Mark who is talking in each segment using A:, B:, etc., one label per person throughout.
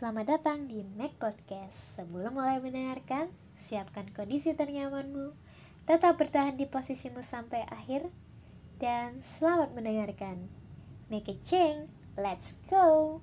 A: Selamat datang di Mac Podcast. Sebelum mulai mendengarkan, siapkan kondisi ternyamanmu, tetap bertahan di posisimu sampai akhir, dan selamat mendengarkan. Make a change, let's go!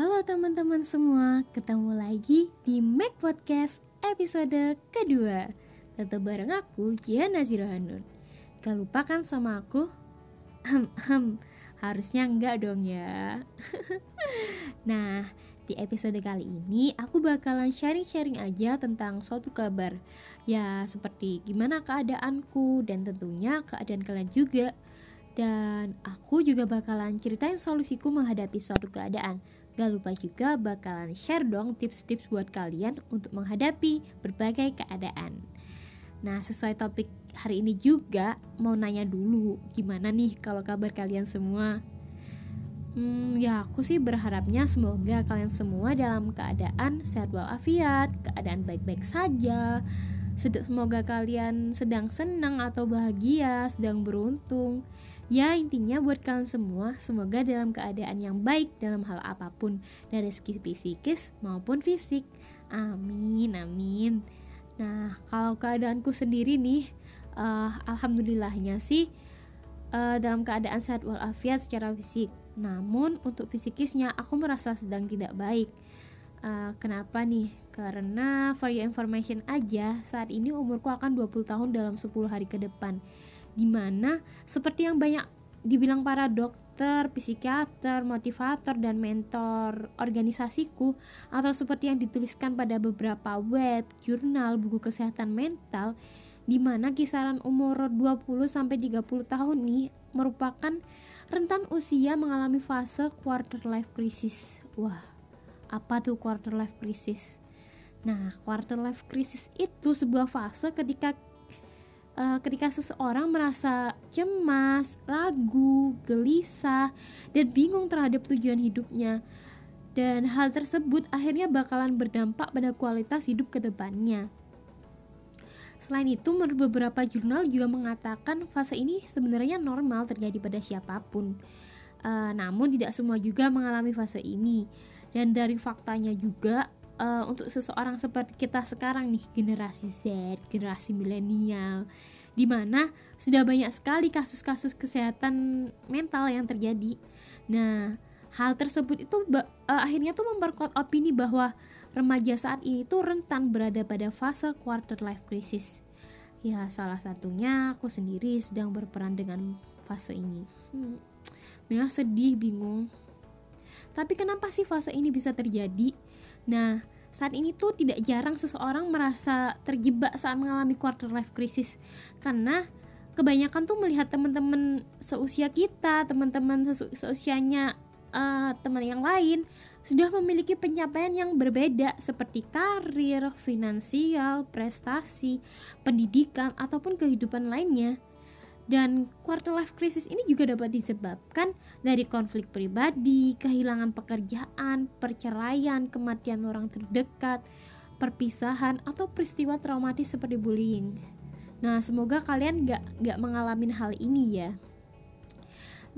B: Halo teman-teman semua, ketemu lagi di Mac Podcast episode kedua. Tetap bareng aku, Jian Nazirohanun Gak lupa kan sama aku? Harusnya enggak dong ya. Nah, di episode kali ini aku bakalan sharing-sharing aja tentang suatu kabar. Ya, seperti gimana keadaanku dan tentunya keadaan kalian juga. Dan aku juga bakalan ceritain solusiku menghadapi suatu keadaan Gak lupa juga bakalan share dong tips-tips buat kalian untuk menghadapi berbagai keadaan. Nah, sesuai topik hari ini juga mau nanya dulu gimana nih kalau kabar kalian semua? Hmm, ya aku sih berharapnya semoga kalian semua dalam keadaan sehat walafiat, keadaan baik-baik saja. Semoga kalian sedang senang atau bahagia, sedang beruntung. Ya intinya buat kalian semua semoga dalam keadaan yang baik dalam hal apa pun dari segi psikis maupun fisik. Amin amin. Nah kalau keadaanku sendiri nih, uh, alhamdulillahnya sih uh, dalam keadaan sehat walafiat secara fisik. Namun untuk fisikisnya aku merasa sedang tidak baik. Uh, kenapa nih? Karena for your information aja, saat ini umurku akan 20 tahun dalam 10 hari ke depan di mana seperti yang banyak dibilang para dokter, psikiater, motivator, dan mentor organisasiku atau seperti yang dituliskan pada beberapa web, jurnal, buku kesehatan mental di mana kisaran umur 20-30 tahun ini merupakan rentan usia mengalami fase quarter life crisis. Wah, apa tuh quarter life crisis? Nah, quarter life crisis itu sebuah fase ketika uh, ketika seseorang merasa cemas, ragu, gelisah, dan bingung terhadap tujuan hidupnya. Dan hal tersebut akhirnya bakalan berdampak pada kualitas hidup ke depannya. Selain itu, menurut beberapa jurnal juga mengatakan fase ini sebenarnya normal terjadi pada siapa pun. Uh, namun tidak semua juga mengalami fase ini. Dan dari faktanya juga uh, untuk seseorang seperti kita sekarang nih generasi Z, generasi milenial, di mana sudah banyak sekali kasus-kasus kesehatan mental yang terjadi. Nah, hal tersebut itu uh, akhirnya tuh memperkuat opini bahwa remaja saat ini tuh rentan berada pada fase quarter life crisis. Ya, salah satunya aku sendiri sedang berperan dengan fase ini. Hmm, sedih, bingung. Tapi kenapa sih fase ini bisa terjadi? Nah, saat ini tuh tidak jarang seseorang merasa terjebak saat mengalami quarter life crisis karena kebanyakan tuh melihat teman-teman seusia kita, teman-teman seusianya uh, teman yang lain sudah memiliki pencapaian yang berbeda seperti karir, finansial, prestasi, pendidikan ataupun kehidupan lainnya. Dan quarter life crisis ini juga dapat disebabkan dari konflik pribadi, kehilangan pekerjaan, perceraian, kematian orang terdekat, perpisahan, atau peristiwa traumatis seperti bullying. Nah, semoga kalian gak, gak mengalami hal ini ya.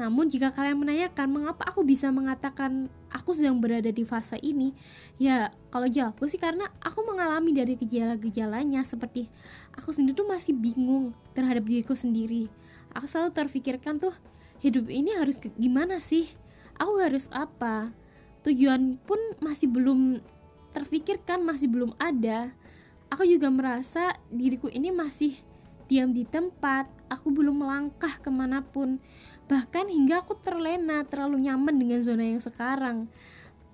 B: Namun jika kalian menanyakan mengapa aku bisa mengatakan aku sedang berada di fase ini, ya kalau jawabku sih karena aku mengalami dari gejala-gejalanya seperti aku sendiri tuh masih bingung terhadap diriku sendiri aku selalu terfikirkan tuh hidup ini harus gimana sih? Aku harus apa? Tujuan pun masih belum terfikirkan masih belum ada. Aku juga merasa diriku ini masih diam di tempat. Aku belum melangkah ke mana pun. Bahkan hingga aku terlena terlalu nyaman dengan zona yang sekarang.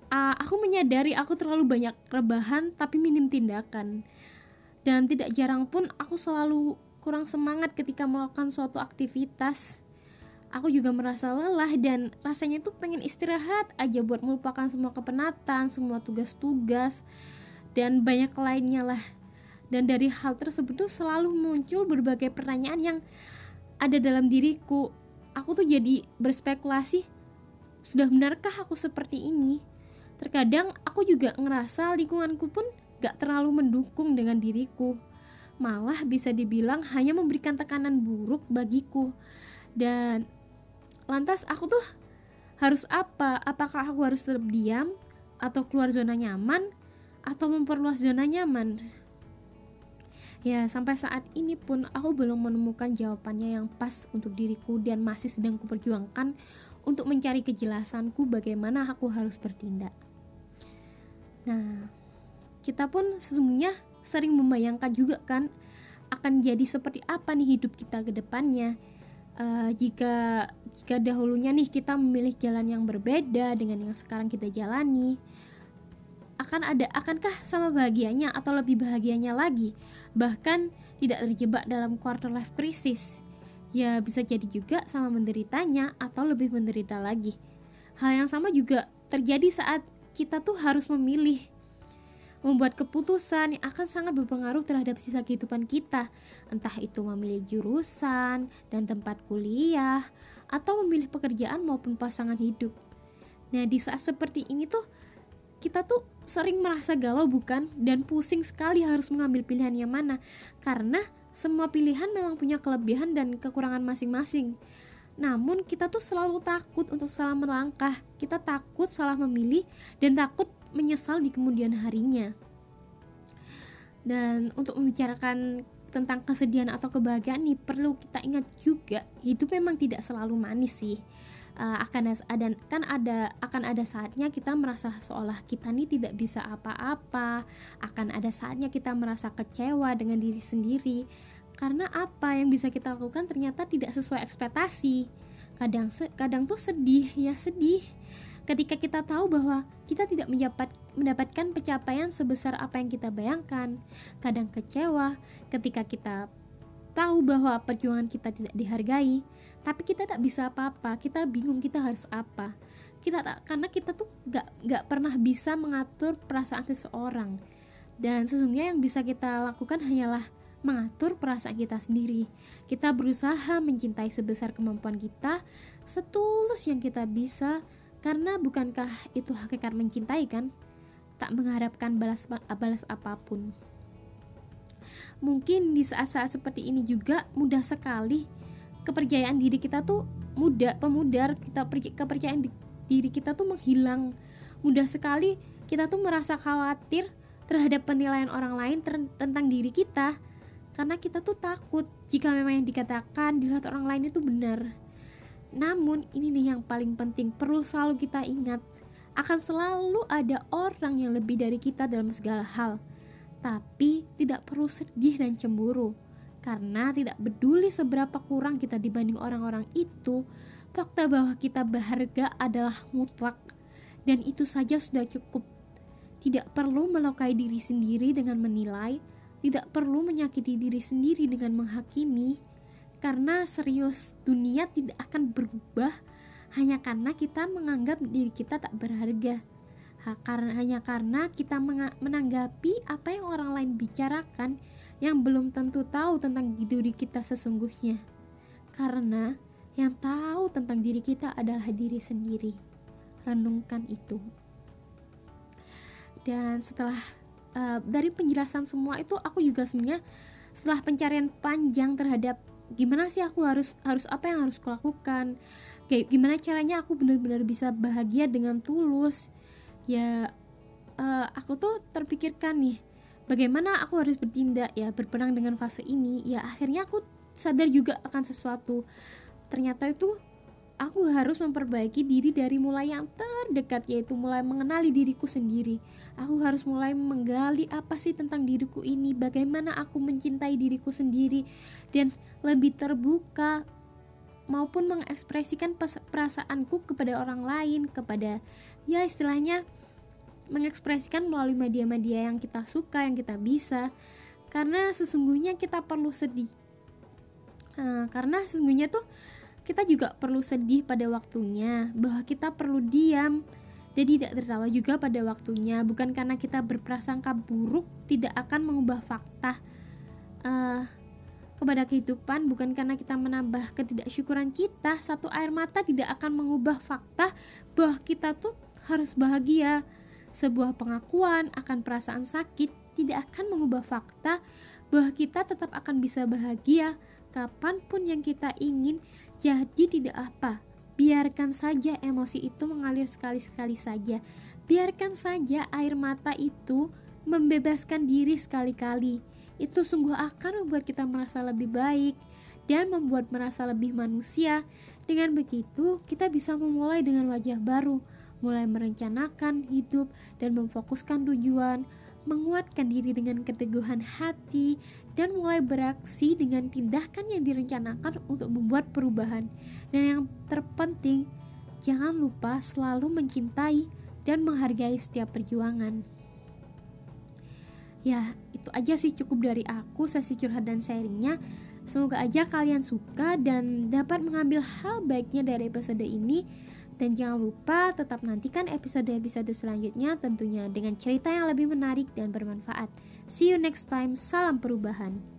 B: Uh, aku menyadari aku terlalu banyak rebahan tapi minim tindakan. Dan tidak jarang pun aku selalu kurang semangat ketika melakukan suatu aktivitas. Aku juga merasa lelah dan rasanya tuh pengen istirahat aja buat melupakan semua kepenatan, semua tugas-tugas, dan banyak lainnya lah. Dan dari hal tersebut tuh selalu muncul berbagai pertanyaan yang ada dalam diriku. Aku tuh jadi berspekulasi, sudah benarkah aku seperti ini? terkadang aku juga ngerasa lingkunganku pun gak terlalu mendukung dengan diriku malah bisa dibilang hanya memberikan tekanan buruk bagiku. Dan lantas aku tuh harus apa? Apakah aku harus tetap diam atau keluar zona nyaman atau memperluas zona nyaman? Ya sampai saat ini pun aku belum menemukan jawabannya yang pas untuk diriku dan masih sedang kuperjuangkan untuk mencari kejelasanku bagaimana aku harus bertindak. Nah kita pun sesungguhnya sering membayangkan juga kan akan jadi seperti apa nih hidup kita ke depannya. Uh, jika jika dahulunya nih kita memilih jalan yang berbeda dengan yang sekarang kita jalani akan ada akankah sama bahagianya atau lebih bahagianya lagi? Bahkan tidak terjebak dalam quarter life crisis. Ya bisa jadi juga sama menderitanya atau lebih menderita lagi. Hal yang sama juga terjadi saat kita tuh harus memilih membuat keputusan yang akan sangat berpengaruh terhadap sisa kehidupan kita entah itu memilih jurusan dan tempat kuliah atau memilih pekerjaan maupun pasangan hidup nah di saat seperti ini tuh kita tuh sering merasa galau bukan dan pusing sekali harus mengambil pilihan yang mana karena semua pilihan memang punya kelebihan dan kekurangan masing-masing. Namun kita tuh selalu takut untuk salah melangkah. Kita takut salah memilih dan takut menyesal di kemudian harinya. Dan untuk membicarakan tentang kesedihan atau kebahagiaan nih perlu kita ingat juga hidup memang tidak selalu manis sih. Uh, akan ada kan ada akan ada saatnya kita merasa seolah kita nih tidak bisa apa-apa. Akan ada saatnya kita merasa kecewa dengan diri sendiri. Karena apa yang bisa kita lakukan ternyata tidak sesuai ekspektasi. Kadang kadang tuh sedih ya sedih ketika kita tahu bahwa kita tidak mendapat, mendapatkan pencapaian sebesar apa yang kita bayangkan kadang kecewa. Ketika kita tahu bahwa perjuangan kita tidak dihargai tapi kita tak bisa apa-apa kita bingung kita harus apa. Kita tak karena kita tuh gak gak pernah bisa mengatur perasaan seseorang. Dan sesungguhnya yang bisa kita lakukan hanyalah mengatur perasaan kita sendiri. Kita berusaha mencintai sebesar kemampuan kita, setulus yang kita bisa, karena bukankah itu hakikat mencintai kan? Tak mengharapkan balas balas apa pun. Mungkin di saat-saat seperti ini juga mudah sekali kepercayaan diri kita tuh mudah pemudar kita kepercayaan diri kita tuh menghilang mudah sekali kita tuh merasa khawatir terhadap penilaian orang lain tentang diri kita karena kita tuh takut jika memang yang dikatakan dilihat orang lain itu benar namun ini nih yang paling penting perlu selalu kita ingat. Akan selalu ada orang yang lebih dari kita dalam segala hal. Tapi tidak perlu sedih dan cemburu. Karena tidak peduli seberapa kurang kita dibanding orang-orang itu, fakta bahwa kita berharga adalah mutlak. Dan itu saja sudah cukup. Tidak perlu melukai diri sendiri dengan menilai, tidak perlu menyakiti diri sendiri dengan menghakimi, karena serius dunia tidak akan berubah hanya karena kita menganggap diri kita tak berharga. Ha, karena hanya karena kita menanggapi apa yang orang lain bicarakan yang belum tentu tahu tentang diri kita sesungguhnya. Karena yang tahu tentang diri kita adalah diri sendiri. Renungkan itu. Dan setelah uh, dari penjelasan semua itu aku juga sebenarnya setelah pencarian panjang terhadap gimana sih aku harus harus apa yang harus kulakukan? Kayak gimana caranya aku benar-benar bisa bahagia dengan tulus? Ya uh, aku tuh terpikirkan nih bagaimana aku harus bertindak ya berperang dengan fase ini. Ya akhirnya aku sadar juga akan sesuatu. Ternyata itu aku harus memperbaiki diri dari mulai yang terdekat yaitu mulai mengenali diriku sendiri aku harus mulai menggali apa sih tentang diriku ini bagaimana aku mencintai diriku sendiri dan lebih terbuka maupun mengekspresikan perasaanku kepada orang lain kepada ya istilahnya mengekspresikan melalui media-media yang kita suka, yang kita bisa. Karena sesungguhnya kita perlu sedih. Nah, karena sesungguhnya tuh kita juga perlu sedih pada waktunya, bahwa kita perlu diam dan tidak tertawa juga pada waktunya. Bukan karena kita berprasangka buruk tidak akan mengubah fakta uh, kepada kehidupan, bukan karena kita menambah ketidaksyukuran kita. Satu air mata tidak akan mengubah fakta bahwa kita tuh harus bahagia Sebuah pengakuan akan perasaan sakit tidak akan mengubah fakta bahwa kita tetap akan bisa bahagia kapan pun yang kita ingin. Jadi tidak apa, biarkan saja emosi itu mengalir sekali-sekali saja. Biarkan saja air mata itu membebaskan diri sekali-kali. Itu sungguh akan membuat kita merasa lebih baik dan membuat merasa lebih manusia. Dengan begitu, kita bisa memulai dengan wajah baru, mulai merencanakan hidup dan memfokuskan tujuan, menguatkan diri dengan keteguhan hati, dan mulai beraksi dengan tindakan yang direncanakan untuk membuat perubahan. Dan yang terpenting, jangan lupa selalu mencintai dan menghargai setiap perjuangan. Ya, itu aja sih cukup dari aku sesi curhat dan sharingnya. Semoga aja kalian suka dan dapat mengambil hal baiknya dari episode ini. Dan jangan lupa tetap nantikan episode-episode selanjutnya tentunya dengan cerita yang lebih menarik dan bermanfaat. See you next time. Salam perubahan.